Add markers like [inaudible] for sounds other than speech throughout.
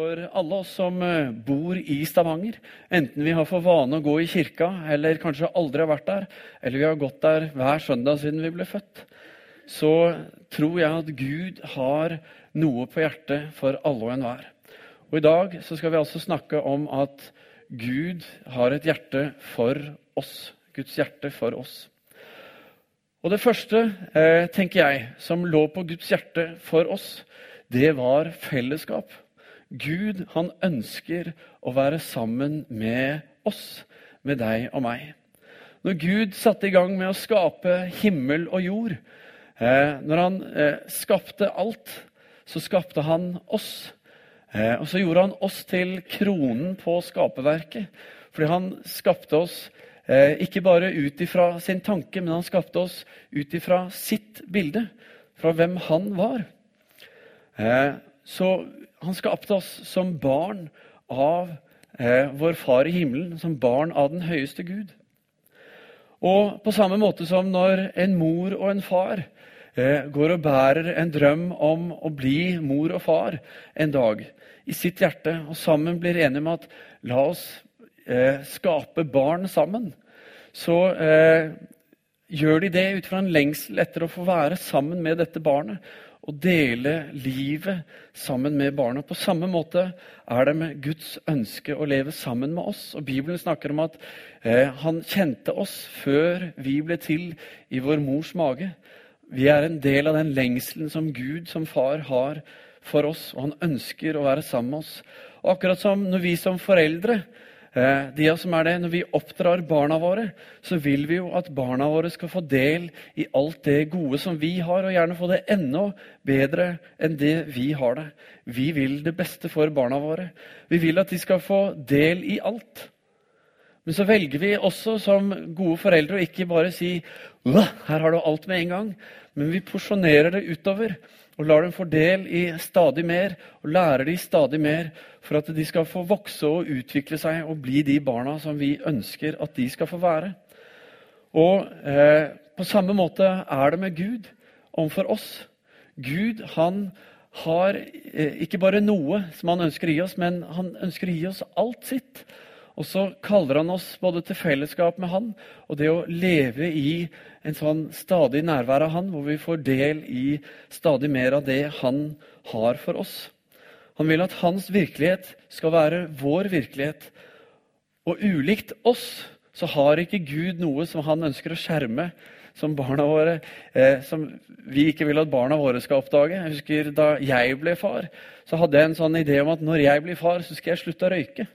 for alle oss som eh, bor i Stavanger. Enten vi har for vane å gå i kirka, eller kanskje aldri har vært der, eller vi har gått der hver søndag siden vi ble født, så tror jeg at Gud har noe på hjertet for alle og enhver. Og I dag så skal vi altså snakke om at Gud har et hjerte for oss. Guds hjerte for oss. Og Det første eh, tenker jeg, som lå på Guds hjerte for oss, det var fellesskap. Gud han ønsker å være sammen med oss, med deg og meg. Når Gud satte i gang med å skape himmel og jord, eh, når han eh, skapte alt, så skapte han oss. Eh, og så gjorde han oss til kronen på skaperverket. Fordi han skapte oss ikke bare ut ifra sin tanke, men han skapte oss ut ifra sitt bilde. Fra hvem han var. Så han skapte oss som barn av eh, vår Far i himmelen, som barn av den høyeste Gud. Og på samme måte som når en mor og en far eh, går og bærer en drøm om å bli mor og far en dag i sitt hjerte, og sammen blir enige om at la oss eh, skape barn sammen, så eh, gjør de det ut fra en lengsel etter å få være sammen med dette barnet og dele livet sammen med barna. På samme måte er det med Guds ønske å leve sammen med oss. Og Bibelen snakker om at eh, han kjente oss før vi ble til i vår mors mage. Vi er en del av den lengselen som Gud som far har for oss, og han ønsker å være sammen med oss. Og akkurat som når vi som foreldre Eh, oss som er det, Når vi oppdrar barna våre, så vil vi jo at barna våre skal få del i alt det gode som vi har, og gjerne få det enda bedre enn det vi har det. Vi vil det beste for barna våre. Vi vil at de skal få del i alt. Men så velger vi også som gode foreldre å ikke bare si 'Her har du alt med en gang', men vi porsjonerer det utover og lar dem få del i stadig mer og lærer de stadig mer for at de skal få vokse og utvikle seg og bli de barna som vi ønsker at de skal få være. Og eh, På samme måte er det med Gud overfor oss. Gud han har eh, ikke bare noe som han ønsker å gi oss, men han ønsker å gi oss alt sitt. Og så kaller han oss både til fellesskap med han og det å leve i en sånn stadig nærvær av han, hvor vi får del i stadig mer av det han har for oss. Han vil at hans virkelighet skal være vår virkelighet. Og ulikt oss så har ikke Gud noe som han ønsker å skjerme som barna våre, eh, som vi ikke vil at barna våre skal oppdage. Jeg husker Da jeg ble far, så hadde jeg en sånn idé om at når jeg blir far, så skal jeg slutte å røyke.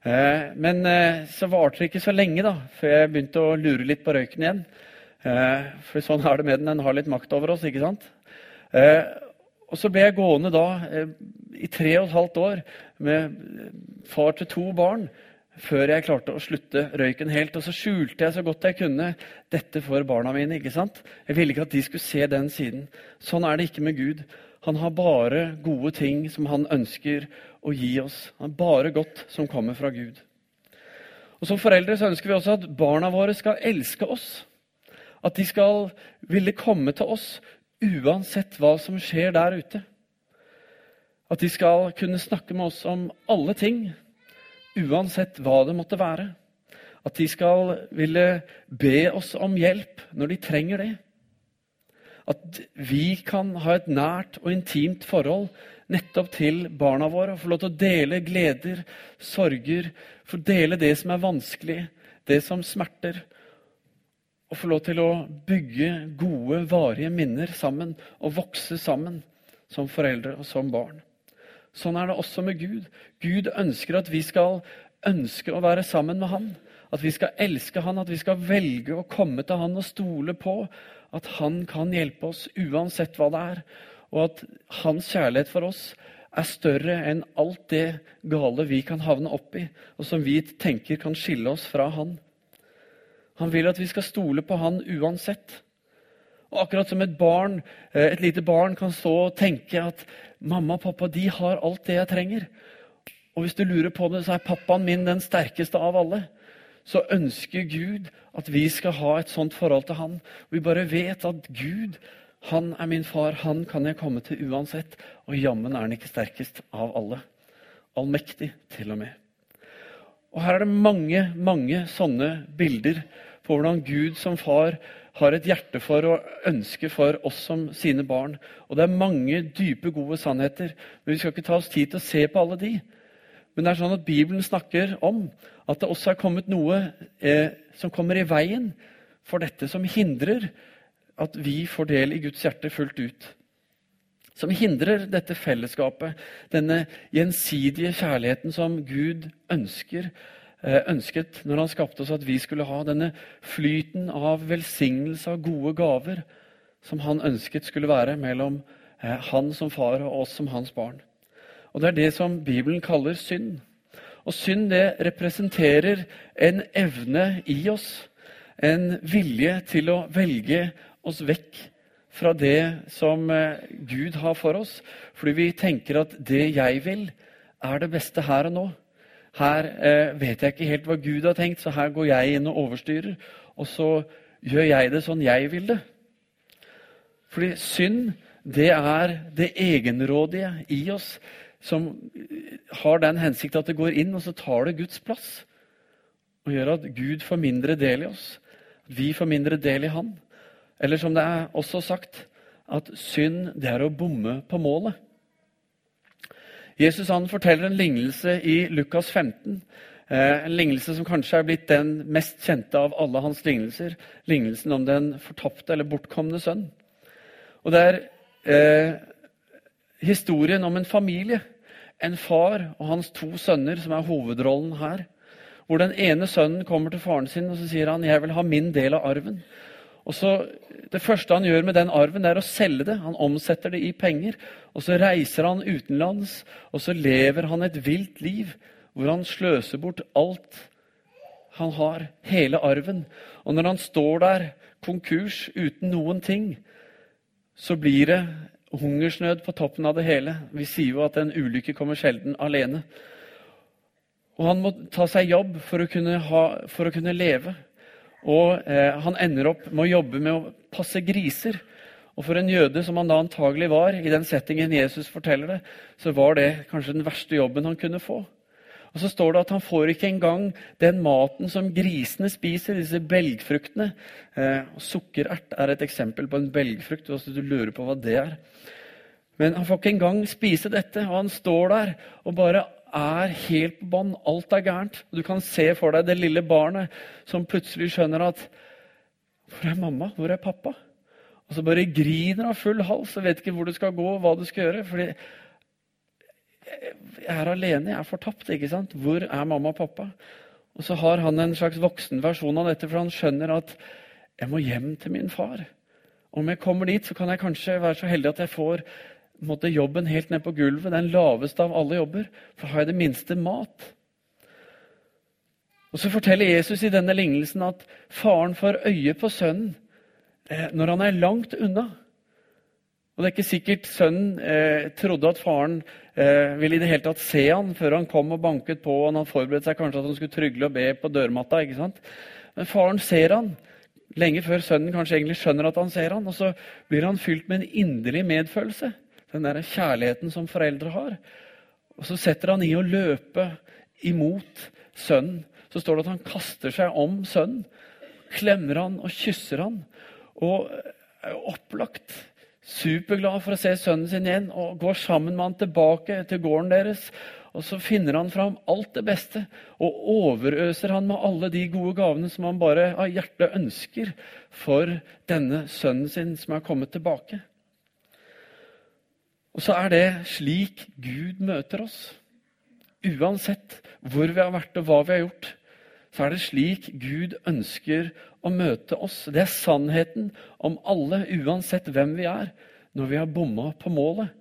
Eh, men eh, så varte det ikke så lenge da, før jeg begynte å lure litt på røyken igjen. Eh, for sånn er det med den. Den har litt makt over oss. ikke sant? Og så ble jeg gående da i tre og et halvt år med far til to barn før jeg klarte å slutte røyken helt. Og så skjulte jeg så godt jeg kunne dette for barna mine. ikke sant? Jeg ville ikke at de skulle se den siden. Sånn er det ikke med Gud. Han har bare gode ting som han ønsker å gi oss. Han er bare godt som kommer fra Gud. Og Som foreldre så ønsker vi også at barna våre skal elske oss. At de skal ville komme til oss uansett hva som skjer der ute. At de skal kunne snakke med oss om alle ting, uansett hva det måtte være. At de skal ville be oss om hjelp når de trenger det. At vi kan ha et nært og intimt forhold nettopp til barna våre. Få lov til å dele gleder, sorger, få dele det som er vanskelig, det som smerter. Og få lov til å bygge gode, varige minner sammen og vokse sammen som foreldre og som barn. Sånn er det også med Gud. Gud ønsker at vi skal ønske å være sammen med Han. At vi skal elske Han, at vi skal velge å komme til Han og stole på at han kan hjelpe oss uansett hva det er, og at hans kjærlighet for oss er større enn alt det gale vi kan havne opp i, og som vi tenker kan skille oss fra han. Han vil at vi skal stole på han uansett. Og akkurat som et barn, eh, et lite barn kan stå og tenke at mamma og pappa de har alt det jeg trenger. Og hvis du lurer på det, så er pappaen min den sterkeste av alle så ønsker Gud at vi skal ha et sånt forhold til Han. Vi bare vet at Gud Han er min far, han kan jeg komme til uansett. Og jammen er han ikke sterkest av alle. Allmektig, til og med. Og Her er det mange mange sånne bilder på hvordan Gud som far har et hjerte for og ønske for oss som sine barn. Og det er mange dype, gode sannheter, men vi skal ikke ta oss tid til å se på alle de. Men det er sånn at Bibelen snakker om at det også er kommet noe eh, som kommer i veien for dette, som hindrer at vi får del i Guds hjerte fullt ut. Som hindrer dette fellesskapet, denne gjensidige kjærligheten som Gud ønsker Eh, ønsket når han skapte oss at vi skulle ha denne flyten av velsignelse av gode gaver som han ønsket skulle være mellom eh, han som far og oss som hans barn. Og Det er det som Bibelen kaller synd. Og synd det representerer en evne i oss, en vilje til å velge oss vekk fra det som eh, Gud har for oss, fordi vi tenker at det jeg vil, er det beste her og nå. Her eh, vet jeg ikke helt hva Gud har tenkt, så her går jeg inn og overstyrer. Og så gjør jeg det sånn jeg vil det. Fordi synd, det er det egenrådige i oss som har den hensikt at det går inn, og så tar det Guds plass. Og gjør at Gud får mindre del i oss. At vi får mindre del i Han. Eller som det er også sagt, at synd, det er å bomme på målet. Jesus han forteller en lignelse i Lukas 15. Eh, en lignelse som kanskje er blitt den mest kjente av alle hans lignelser. Lignelsen om den fortapte eller bortkomne sønn. Og Det er eh, historien om en familie. En far og hans to sønner som er hovedrollen her. Hvor den ene sønnen kommer til faren sin og så sier han, 'Jeg vil ha min del av arven'. Og så, Det første han gjør med den arven, det er å selge det. Han omsetter det i penger. Og så reiser han utenlands, og så lever han et vilt liv hvor han sløser bort alt han har, hele arven. Og når han står der, konkurs, uten noen ting, så blir det hungersnød på toppen av det hele. Vi sier jo at en ulykke kommer sjelden alene. Og han må ta seg jobb for å kunne, ha, for å kunne leve. Og eh, han ender opp med å jobbe med å passe griser. Og for en jøde, som han da antagelig var, i den settingen Jesus forteller det, så var det kanskje den verste jobben han kunne få. Og så står det at han får ikke engang den maten som grisene spiser, disse belgfruktene. Eh, Sukkerert er et eksempel på en belgfrukt, hvis du lurer på hva det er. Men han får ikke engang spise dette, og han står der og bare er helt på bånn. Alt er gærent. Du kan se for deg det lille barnet som plutselig skjønner at Hvor er mamma? Hvor er pappa? Og så bare griner av full hals og vet ikke hvor du skal gå hva du skal gjøre. fordi jeg er alene, jeg er fortapt. ikke sant? Hvor er mamma og pappa? Og så har han en slags voksen versjon av dette, for han skjønner at jeg må hjem til min far. Om jeg kommer dit, så kan jeg kanskje være så heldig at jeg får måte, jobben helt ned på gulvet, den laveste av alle jobber. For har jeg det minste mat? Og Så forteller Jesus i denne lignelsen at faren får øye på sønnen eh, når han er langt unna. Og Det er ikke sikkert sønnen eh, trodde at faren eh, ville i det hele tatt se han før han kom og banket på. og Han forberedte seg kanskje at han skulle trygle og be på dørmatta. ikke sant? Men faren ser han lenge før sønnen kanskje egentlig skjønner at han ser han, og så blir han fylt med en inderlig medfølelse. Den der kjærligheten som foreldre har. Og så setter han i å løpe imot sønnen. Så står det at han kaster seg om sønnen, klemmer han og kysser han. Og er opplagt superglad for å se sønnen sin igjen og går sammen med han tilbake til gården deres. Og Så finner han fram alt det beste og overøser han med alle de gode gavene som han bare av hjertet ønsker for denne sønnen sin som er kommet tilbake. Og så er det slik Gud møter oss. Uansett hvor vi har vært og hva vi har gjort, så er det slik Gud ønsker å møte oss. Det er sannheten om alle, uansett hvem vi er, når vi har bomma på målet.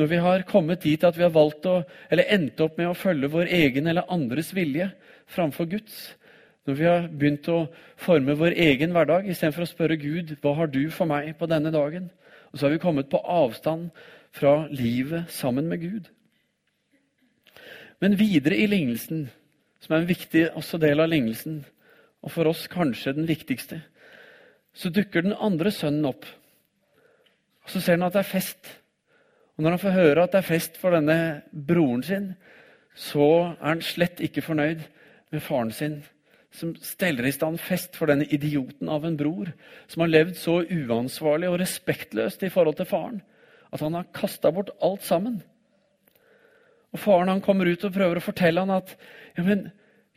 Når vi har kommet dit at vi har valgt å, eller endt opp med å følge vår egen eller andres vilje framfor Guds. Når vi har begynt å forme vår egen hverdag istedenfor å spørre Gud hva har du for meg på denne dagen. Og så har vi kommet på avstand fra livet sammen med Gud. Men videre i lignelsen, som er en viktig del av lignelsen, og for oss kanskje den viktigste, så dukker den andre sønnen opp. Og Så ser han at det er fest. Og når han får høre at det er fest for denne broren sin, så er han slett ikke fornøyd med faren sin, som steller i stand fest for denne idioten av en bror, som har levd så uansvarlig og respektløst i forhold til faren at han har kasta bort alt sammen. Og Faren han kommer ut og prøver å fortelle han at ja, men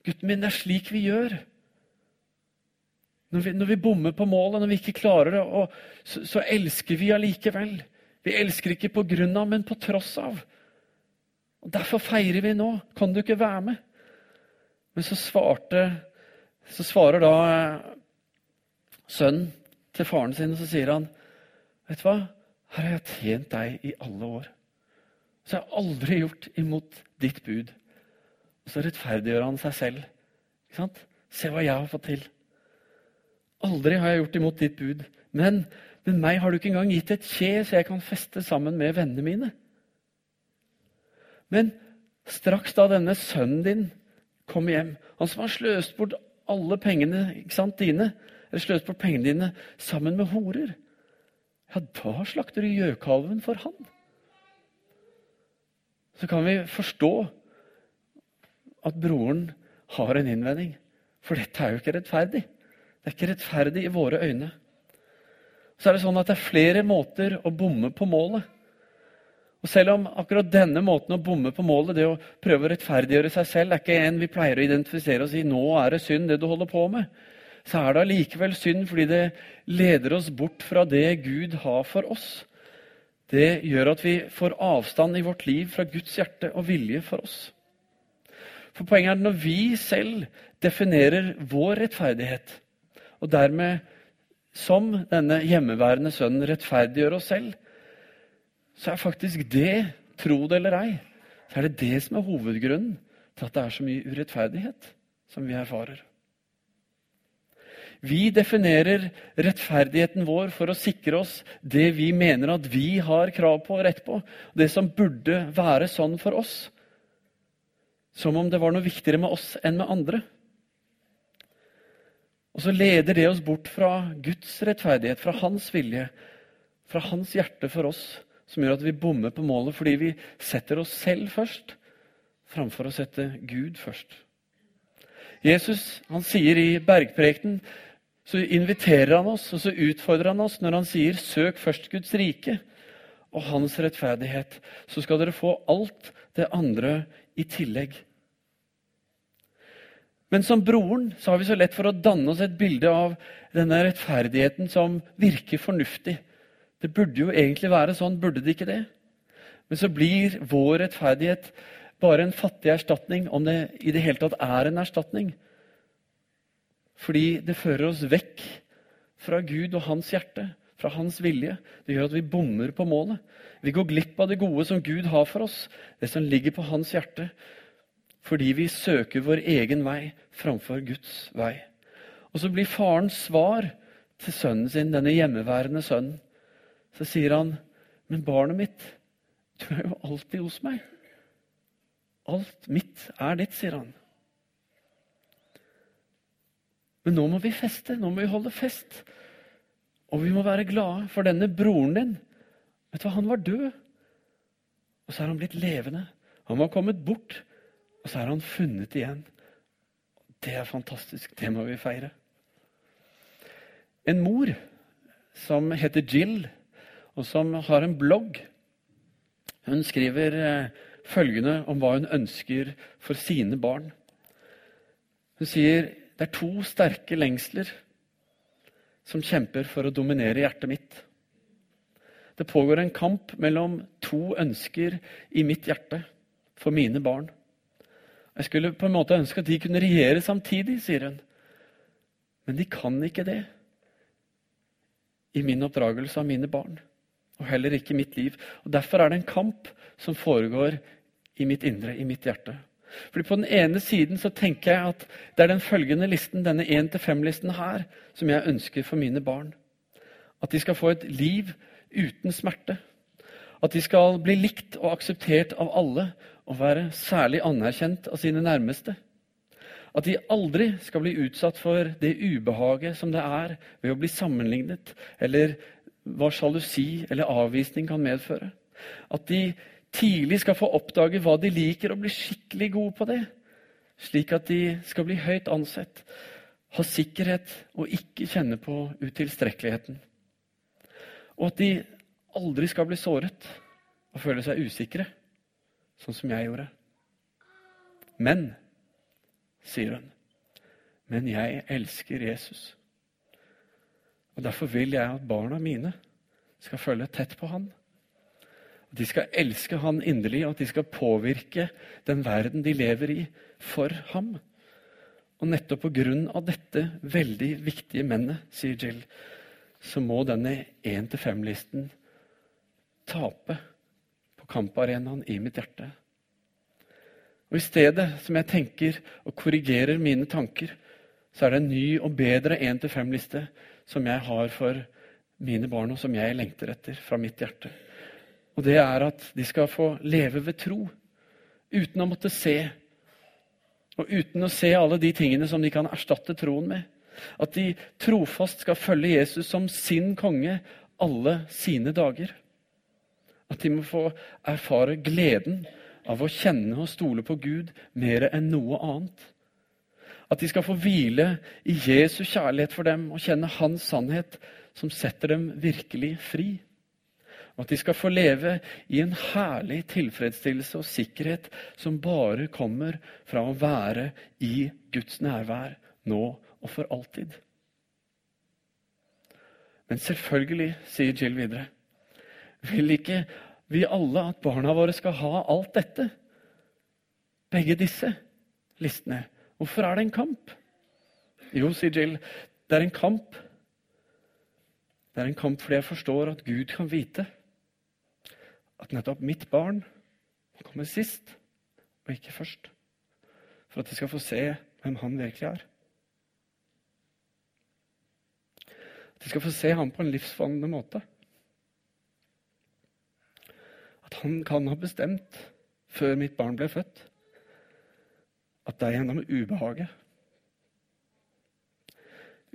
gutten min, det er slik vi gjør. Når vi, når vi bommer på målet, når vi ikke klarer det, og, så, så, elsker vi allikevel. Vi elsker ikke på grunn av, men på tross av. Og Derfor feirer vi nå. Kan du ikke være med? Men så, svarte, så svarer da eh, sønnen til faren sin, og så sier han, 'Vet du hva? Her har jeg tjent deg i alle år.' Så jeg har aldri gjort imot ditt bud. Og så rettferdiggjør han seg selv. Ikke sant? Se hva jeg har fått til. Aldri har jeg gjort imot ditt bud. Men, med meg har du ikke engang gitt et kje, så jeg kan feste sammen med vennene mine. Men straks da denne sønnen din kom hjem, han som har sløst bort alle pengene ikke sant, dine, eller sløst bort pengene dine sammen med horer, ja, da slakter du gjøkalven for han så kan vi forstå at broren har en innvending. For dette er jo ikke rettferdig. Det er ikke rettferdig i våre øyne. Så er det sånn at det er flere måter å bomme på målet. Og Selv om akkurat denne måten å bomme på målet, det å prøve å rettferdiggjøre seg selv, er ikke en vi pleier å identifisere og si 'nå er det synd, det du holder på med', så er det allikevel synd fordi det leder oss bort fra det Gud har for oss det gjør at vi får avstand i vårt liv fra Guds hjerte og vilje for oss. For Poenget er at når vi selv definerer vår rettferdighet, og dermed som denne hjemmeværende sønnen rettferdiggjør oss selv, så er faktisk det, tro det eller ei, så er det det som er hovedgrunnen til at det er så mye urettferdighet som vi erfarer. Vi definerer rettferdigheten vår for å sikre oss det vi mener at vi har krav på og rett på. Det som burde være sånn for oss. Som om det var noe viktigere med oss enn med andre. Og så leder det oss bort fra Guds rettferdighet, fra hans vilje, fra hans hjerte for oss, som gjør at vi bommer på målet fordi vi setter oss selv først framfor å sette Gud først. Jesus han sier i bergprekenen så inviterer han oss og så utfordrer han oss når han sier 'søk først Guds rike' og hans rettferdighet, så skal dere få alt det andre i tillegg. Men som broren så har vi så lett for å danne oss et bilde av denne rettferdigheten som virker fornuftig. Det burde jo egentlig være sånn, burde det ikke det? Men så blir vår rettferdighet bare en fattig erstatning, om det i det hele tatt er en erstatning. Fordi det fører oss vekk fra Gud og hans hjerte, fra hans vilje. Det gjør at vi bommer på målet. Vi går glipp av det gode som Gud har for oss, det som ligger på hans hjerte, fordi vi søker vår egen vei framfor Guds vei. Og så blir farens svar til sønnen sin, denne hjemmeværende sønnen, så sier han, 'Men barnet mitt, du er jo alltid hos meg.' 'Alt mitt er ditt', sier han. Men nå må vi feste. Nå må vi holde fest. Og vi må være glade for denne broren din. Vet du hva, Han var død, og så er han blitt levende. Han var kommet bort, og så er han funnet igjen. Det er fantastisk. Det må vi feire. En mor som heter Jill, og som har en blogg, hun skriver eh, følgende om hva hun ønsker for sine barn. Hun sier det er to sterke lengsler som kjemper for å dominere hjertet mitt. Det pågår en kamp mellom to ønsker i mitt hjerte for mine barn. Jeg skulle på en måte ønske at de kunne regjere samtidig, sier hun. Men de kan ikke det i min oppdragelse av mine barn. Og heller ikke i mitt liv. Og Derfor er det en kamp som foregår i mitt indre, i mitt hjerte. Fordi På den ene siden så tenker jeg at det er den følgende listen, denne 1-5-listen her, som jeg ønsker for mine barn. At de skal få et liv uten smerte. At de skal bli likt og akseptert av alle og være særlig anerkjent av sine nærmeste. At de aldri skal bli utsatt for det ubehaget som det er ved å bli sammenlignet eller hva sjalusi eller avvisning kan medføre. At de tidlig skal få oppdage hva de liker, og bli skikkelig gode på det. Slik at de skal bli høyt ansett, ha sikkerhet og ikke kjenne på utilstrekkeligheten. Og at de aldri skal bli såret og føle seg usikre, sånn som jeg gjorde. Men, sier hun, men jeg elsker Jesus. Og Derfor vil jeg at barna mine skal følge tett på han. De skal elske han inderlig, og at de skal påvirke den verden de lever i, for ham. Og nettopp på grunn av dette veldig viktige mennet, sier Jill, så må denne 1-5-listen tape på kamparenaen i mitt hjerte. Og I stedet som jeg tenker og korrigerer mine tanker, så er det en ny og bedre 1-5-liste som jeg har for mine barn, og som jeg lengter etter fra mitt hjerte. Og det er at de skal få leve ved tro, uten å måtte se. Og uten å se alle de tingene som de kan erstatte troen med. At de trofast skal følge Jesus som sin konge alle sine dager. At de må få erfare gleden av å kjenne og stole på Gud mer enn noe annet. At de skal få hvile i Jesu kjærlighet for dem og kjenne Hans sannhet, som setter dem virkelig fri. Og at de skal få leve i en herlig tilfredsstillelse og sikkerhet som bare kommer fra å være i Guds nærvær nå og for alltid. Men selvfølgelig, sier Jill videre, vil ikke vi alle at barna våre skal ha alt dette? Begge disse listene. Hvorfor er det en kamp? Jo, sier Jill, det er en kamp. Det er en kamp fordi jeg forstår at Gud kan vite at nettopp mitt barn kommer sist og ikke først. For at de skal få se hvem han virkelig er. At de skal få se ham på en livsforvandlende måte. At han kan ha bestemt, før mitt barn ble født, at det er gjennom ubehaget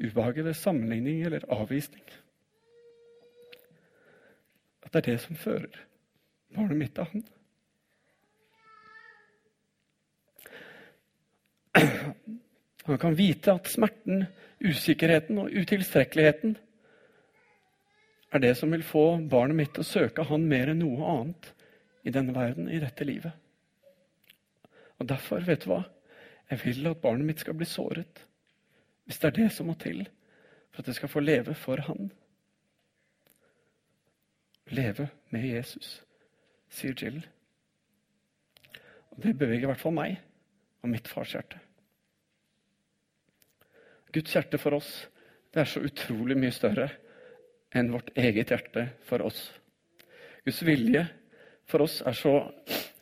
Ubehaget ved sammenligning eller avvisning. At det er det som fører barnet mitt av han. Han kan vite at smerten, usikkerheten og utilstrekkeligheten er det som vil få barnet mitt til å søke han mer enn noe annet i denne verden, i dette livet. Og Derfor, vet du hva? Jeg vil at barnet mitt skal bli såret. Hvis det er det som må til for at jeg skal få leve for Han. Leve med Jesus, sier Jill. Og Det beveger i hvert fall meg og mitt fars hjerte. Guds hjerte for oss det er så utrolig mye større enn vårt eget hjerte for oss. Guds vilje for oss er så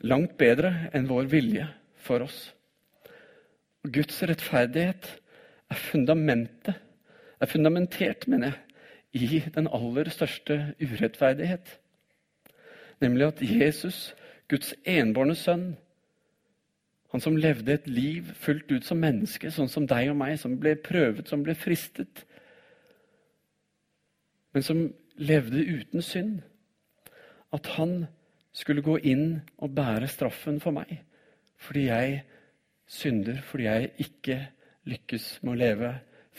langt bedre enn vår vilje for oss. Og Guds rettferdighet er fundamentet, er fundamentert, mener jeg, i den aller største urettferdighet. Nemlig at Jesus, Guds enbårne sønn, han som levde et liv fullt ut som menneske, sånn som deg og meg, som ble prøvet, som ble fristet, men som levde uten synd. At han skulle gå inn og bære straffen for meg fordi jeg synder, fordi jeg ikke lykkes med å leve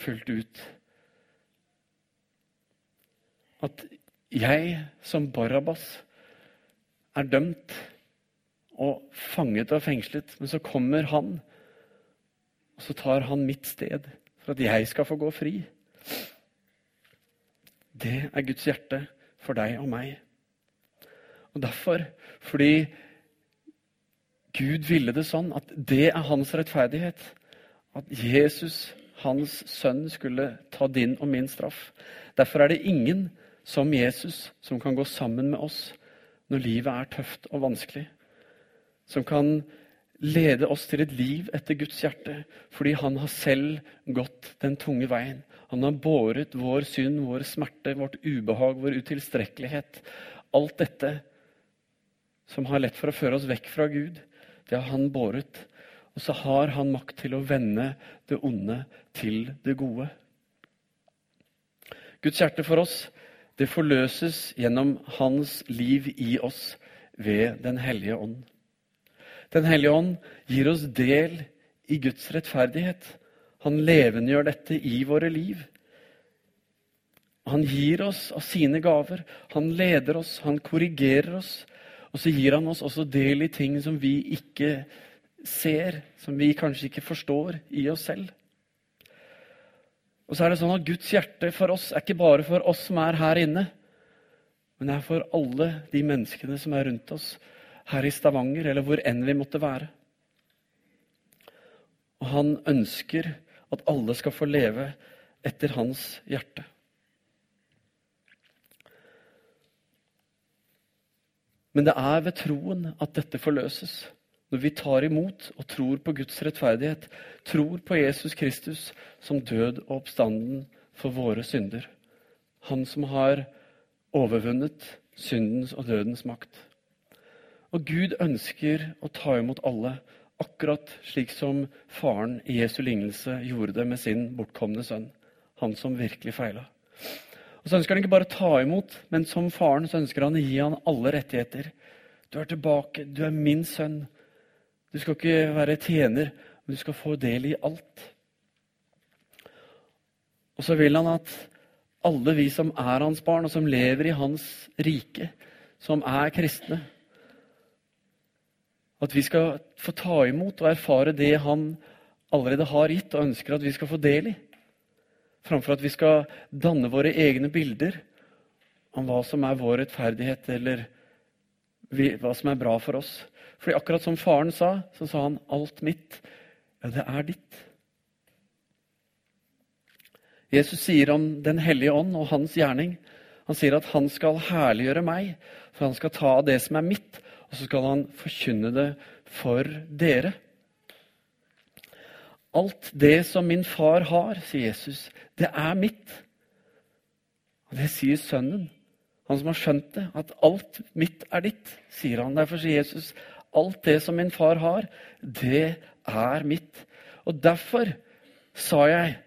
fullt ut. At jeg som Barabas er dømt og fanget og fengslet, men så kommer han, og så tar han mitt sted for at jeg skal få gå fri. Det er Guds hjerte for deg og meg. Og derfor, fordi Gud ville det sånn at det er hans rettferdighet, at Jesus, hans sønn, skulle ta din og min straff. Derfor er det ingen som Jesus som kan gå sammen med oss når livet er tøft og vanskelig som kan lede oss til et liv etter Guds hjerte, fordi han har selv gått den tunge veien. Han har båret vår synd, vår smerte, vårt ubehag, vår utilstrekkelighet. Alt dette som har lett for å føre oss vekk fra Gud, det har han båret. Og så har han makt til å vende det onde til det gode. Guds hjerte for oss Det forløses gjennom hans liv i oss ved Den hellige ånd. Den hellige ånd gir oss del i Guds rettferdighet. Han levendegjør dette i våre liv. Han gir oss av sine gaver. Han leder oss, han korrigerer oss. Og så gir han oss også del i ting som vi ikke ser, som vi kanskje ikke forstår i oss selv. Og så er det sånn at Guds hjerte for oss er ikke bare for oss som er her inne, men det er for alle de menneskene som er rundt oss her i Stavanger, eller hvor enn vi måtte være. Og han ønsker at alle skal få leve etter hans hjerte. Men det er ved troen at dette forløses. Når vi tar imot og tror på Guds rettferdighet, tror på Jesus Kristus som død og oppstanden for våre synder. Han som har overvunnet syndens og dødens makt. Og Gud ønsker å ta imot alle, akkurat slik som faren i Jesu lignelse gjorde det med sin bortkomne sønn. Han som virkelig feila. Og så ønsker han ikke bare å ta imot, men som faren så ønsker han å gi han alle rettigheter. Du er tilbake, du er min sønn. Du skal ikke være tjener, men du skal få del i alt. Og så vil han at alle vi som er hans barn, og som lever i hans rike, som er kristne At vi skal få ta imot og erfare det han allerede har gitt, og ønsker at vi skal få del i. Framfor at vi skal danne våre egne bilder om hva som er vår rettferdighet, eller hva som er bra for oss. Fordi akkurat som faren sa, så sa han 'alt mitt'. Ja, det er ditt. Jesus sier om Den hellige ånd og hans gjerning Han sier at han skal herliggjøre meg, for han skal ta av det som er mitt, og så skal han forkynne det for dere. Alt det som min far har, sier Jesus, det er mitt. Og det sier sønnen. Han som har skjønt det, at alt mitt er ditt, sier han. Derfor sier Jesus, alt det som min far har, det er mitt. Og derfor sa jeg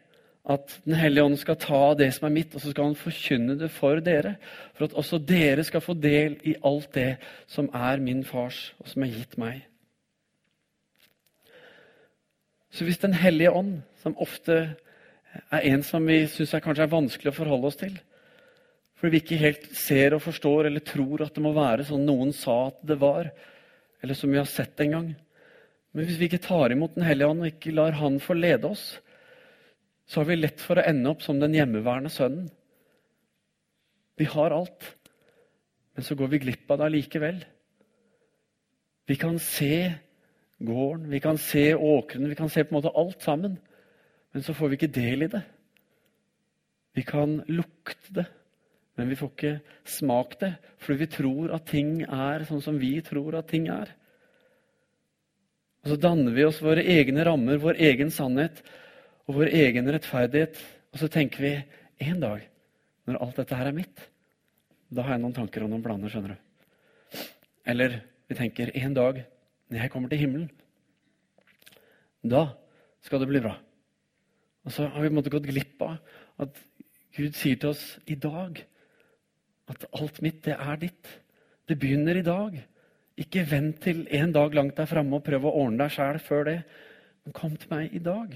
at Den hellige ånd skal ta det som er mitt, og så skal han forkynne det for dere. For at også dere skal få del i alt det som er min fars, og som er gitt meg. Så hvis Den hellige ånd, som ofte er en som vi syns kanskje er vanskelig å forholde oss til Fordi vi ikke helt ser og forstår eller tror at det må være sånn noen sa at det var, eller som vi har sett en gang Men hvis vi ikke tar imot Den hellige ånd og ikke lar Han få lede oss, så har vi lett for å ende opp som den hjemmeværende sønnen. Vi har alt, men så går vi glipp av det allikevel. Vi kan se gården, vi kan se åkrene, vi kan se på en måte alt sammen. Men så får vi ikke del i det. Vi kan lukte det, men vi får ikke smakt det. Fordi vi tror at ting er sånn som vi tror at ting er. Og så danner vi oss våre egne rammer, vår egen sannhet og vår egen rettferdighet. Og så tenker vi en dag, når alt dette her er mitt, da har jeg noen tanker og noen planer, skjønner du. Eller vi tenker en dag når jeg kommer til himmelen, da skal det bli bra. Og så har vi på en måte gått glipp av at Gud sier til oss i dag at alt mitt, det er ditt. Det begynner i dag. Ikke vent til en dag langt der framme og prøv å ordne deg sjæl før det. Men kom til meg i dag,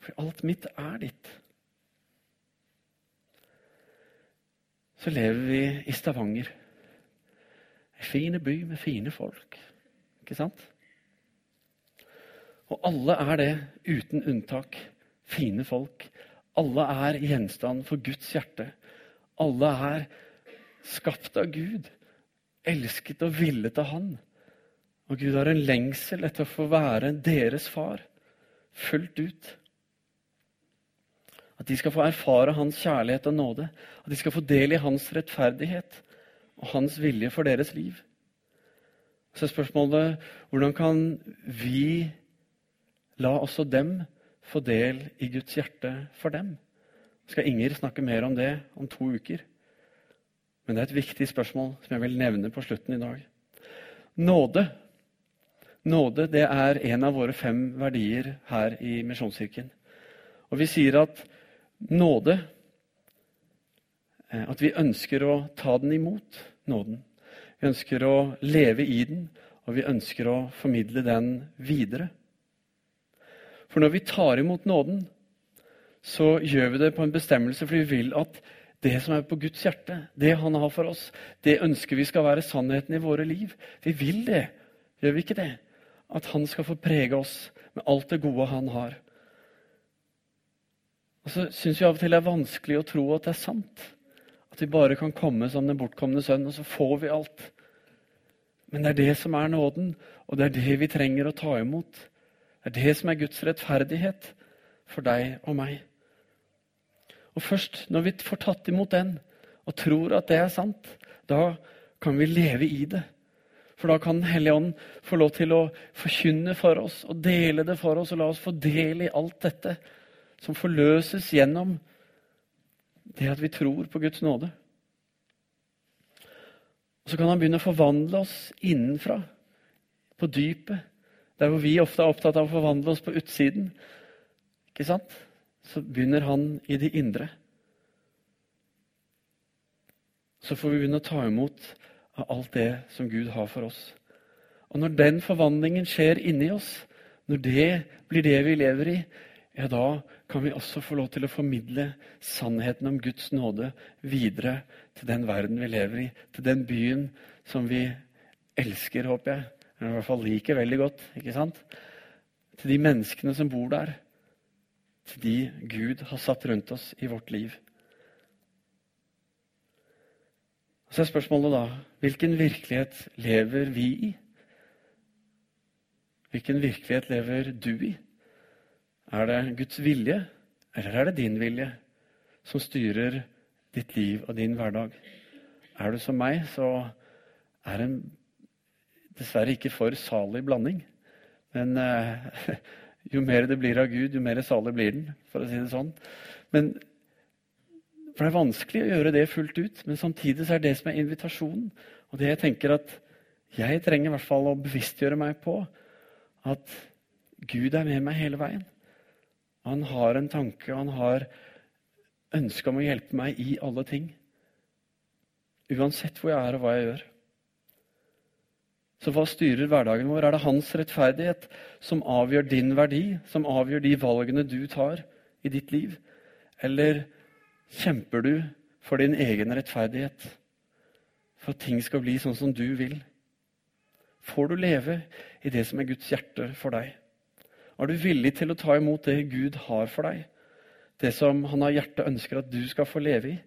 for alt mitt er ditt. Så lever vi i Stavanger. En fin by med fine folk. Ikke sant? Og alle er det, uten unntak. Fine folk. Alle er gjenstand for Guds hjerte. Alle er skapt av Gud, elsket og villet av Han. Og Gud har en lengsel etter å få være deres far, fullt ut. At de skal få erfare Hans kjærlighet og nåde. At de skal få del i Hans rettferdighet og Hans vilje for deres liv. Så er spørsmålet hvordan kan vi la også dem få del i Guds hjerte for dem? Skal Inger snakke mer om det om to uker? Men det er et viktig spørsmål som jeg vil nevne på slutten i dag. Nåde. Nåde det er en av våre fem verdier her i Misjonskirken. Og vi sier at nåde eh, at vi ønsker å ta den imot, nåden. Vi ønsker å leve i den, og vi ønsker å formidle den videre. For når vi tar imot nåden, så gjør vi det på en bestemmelse, for vi vil at det som er på Guds hjerte, det han har for oss, det ønsker vi skal være sannheten i våre liv. Vi vil det, gjør vi ikke det? At han skal få prege oss med alt det gode han har. Og så syns vi av og til det er vanskelig å tro at det er sant. At vi bare kan komme som den bortkomne sønn, og så får vi alt. Men det er det som er nåden, og det er det vi trenger å ta imot. Det er det som er Guds rettferdighet for deg og meg. Og først når vi får tatt imot den og tror at det er sant, da kan vi leve i det. For da kan Den hellige ånd få lov til å forkynne for oss og dele det for oss og la oss få del i alt dette som forløses gjennom det at vi tror på Guds nåde. Og Så kan han begynne å forvandle oss innenfra, på dypet. Der hvor vi ofte er opptatt av å forvandle oss på utsiden. Ikke sant? Så begynner han i det indre. Så får vi begynne å ta imot av alt det som Gud har for oss. Og når den forvandlingen skjer inni oss, når det blir det vi lever i, ja, da kan vi også få lov til å formidle sannheten om Guds nåde videre til den verden vi lever i, til den byen som vi elsker, håper jeg. Eller i hvert fall liker veldig godt. ikke sant? Til de menneskene som bor der. De Gud har satt rundt oss i vårt liv. Så er spørsmålet da hvilken virkelighet lever vi i? Hvilken virkelighet lever du i? Er det Guds vilje, eller er det din vilje, som styrer ditt liv og din hverdag? Er du som meg, så er det dessverre ikke for salig blanding. Men eh, [laughs] jo mer det blir av Gud, jo mer salig blir den, for å si det sånn. Men, for det er vanskelig å gjøre det fullt ut, men samtidig så er det som er invitasjonen. Og det jeg tenker at jeg trenger i hvert fall å bevisstgjøre meg på, at Gud er med meg hele veien. Han har en tanke, han har ønske om å hjelpe meg i alle ting. Uansett hvor jeg er og hva jeg gjør. Så hva styrer hverdagen vår? Er det hans rettferdighet som avgjør din verdi, som avgjør de valgene du tar i ditt liv? Eller kjemper du for din egen rettferdighet? For at ting skal bli sånn som du vil? Får du leve i det som er Guds hjerte for deg? Er du villig til å ta imot det Gud har for deg? Det som han har hjertet ønsker at du skal få leve i?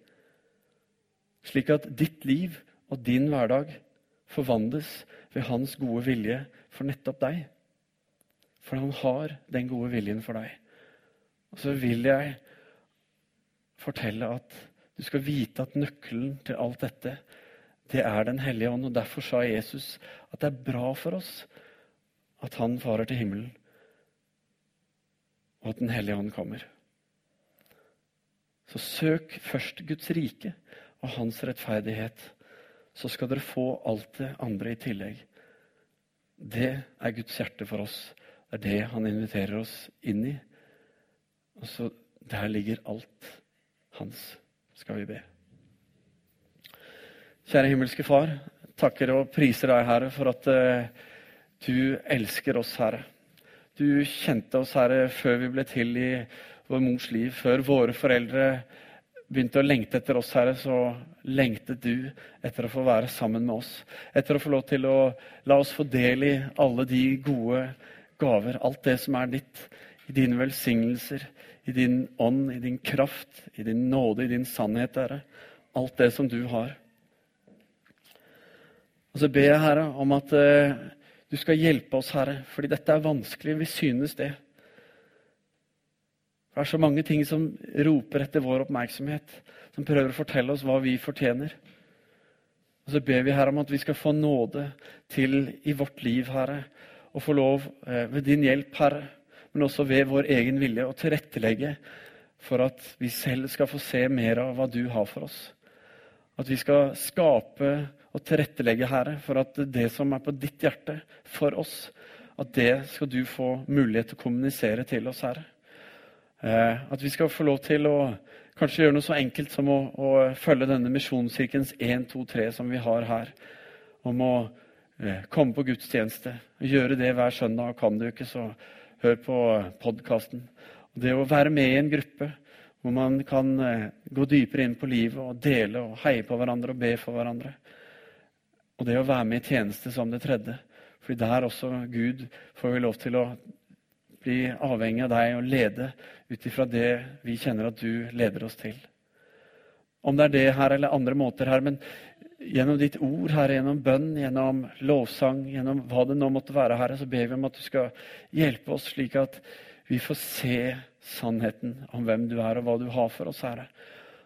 Slik at ditt liv og din hverdag forvandles ved hans gode vilje for nettopp deg. For han har den gode viljen for deg. Og så vil jeg fortelle at du skal vite at nøkkelen til alt dette, det er Den hellige ånd. Og derfor sa Jesus at det er bra for oss at han farer til himmelen og at Den hellige ånd kommer. Så søk først Guds rike og hans rettferdighet. Så skal dere få alt det andre i tillegg. Det er Guds hjerte for oss. Det er det han inviterer oss inn i. Og så Der ligger alt hans, skal vi be. Kjære himmelske Far, takker og priser deg, Herre, for at uh, du elsker oss, Herre. Du kjente oss, Herre, før vi ble til i vår mors liv. Før våre foreldre begynte å lengte etter oss, Herre, så lengtet du etter å få være sammen med oss. Etter å få lov til å la oss få del i alle de gode gaver. Alt det som er ditt. I dine velsignelser, i din ånd, i din kraft, i din nåde, i din sannhet, Herre. Alt det som du har. Og så ber jeg, Herre, om at eh, du skal hjelpe oss, Herre, fordi dette er vanskelig. Vi synes det. Det er så mange ting som roper etter vår oppmerksomhet, som prøver å fortelle oss hva vi fortjener. Og Så ber vi Herre om at vi skal få nåde til i vårt liv, Herre, og få lov eh, ved din hjelp, Herre, men også ved vår egen vilje, å tilrettelegge for at vi selv skal få se mer av hva du har for oss. At vi skal skape og tilrettelegge, Herre, for at det som er på ditt hjerte for oss, at det skal du få mulighet til å kommunisere til oss, Herre. Eh, at vi skal få lov til å Kanskje gjøre noe så enkelt som å, å følge denne misjonskirkens 1, 2, 3 som vi har her. Om å eh, komme på gudstjeneste. Gjøre det hver søndag. Kan du ikke, så hør på podkasten. Det å være med i en gruppe hvor man kan eh, gå dypere inn på livet og dele og heie på hverandre og be for hverandre. Og det å være med i tjeneste som det tredje. Fordi der også Gud får vi lov til å bli avhengig av deg og lede ut ifra det vi kjenner at du leder oss til. Om det er det her eller andre måter her, men gjennom ditt ord, Herre, gjennom bønn, gjennom lovsang, gjennom hva det nå måtte være, Herre, så ber vi om at du skal hjelpe oss slik at vi får se sannheten om hvem du er, og hva du har for oss, Herre.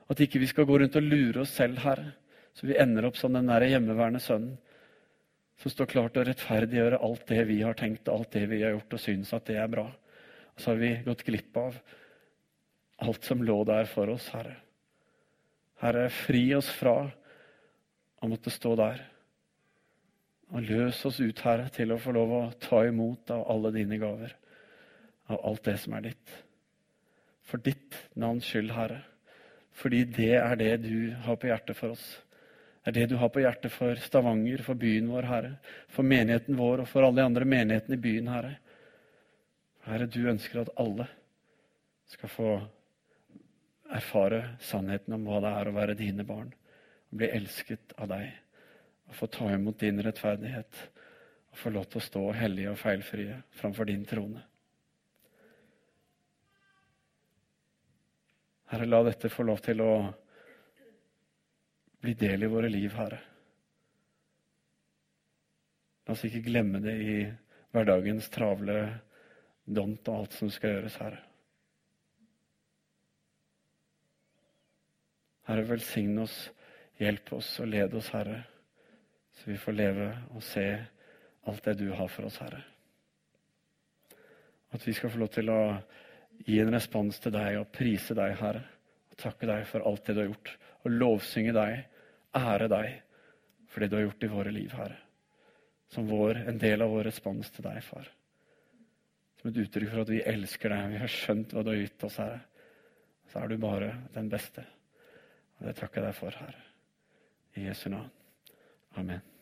At ikke vi skal gå rundt og lure oss selv, Herre, så vi ender opp som den der hjemmeværende sønnen som står klar til å rettferdiggjøre alt det vi har tenkt, alt det vi har gjort, og synes at det er bra. Og så har vi gått glipp av alt som lå der for oss, Herre. Herre, fri oss fra å måtte stå der. Og løs oss ut, Herre, til å få lov å ta imot av alle dine gaver. Av alt det som er ditt. For ditt navns skyld, Herre. Fordi det er det du har på hjertet for oss. Det er det du har på hjertet for Stavanger, for byen vår, Herre. For menigheten vår og for alle de andre menighetene i byen, Herre. Herre, du ønsker at alle skal få erfare sannheten om hva det er å være dine barn. Og bli elsket av deg. Og få ta imot din rettferdighet. Og få lov til å stå hellige og feilfrie framfor din trone. Herre, la dette få lov til å bli del i våre liv, Herre. La oss ikke glemme det i hverdagens travle dont og alt som skal gjøres, Herre. Herre, velsigne oss, hjelp oss og led oss, Herre, så vi får leve og se alt det du har for oss, Herre. At vi skal få lov til å gi en respons til deg og prise deg, Herre. Og takke deg for alt det du har gjort, og lovsynge deg, ære deg for det du har gjort i våre liv, Herre. Som vår, en del av vår respons til deg, far. Som et uttrykk for at vi elsker deg, vi har skjønt hva du har gitt oss, Herre. Så er du bare den beste. Og det takker jeg deg for, Herre. I Jesu navn. Amen.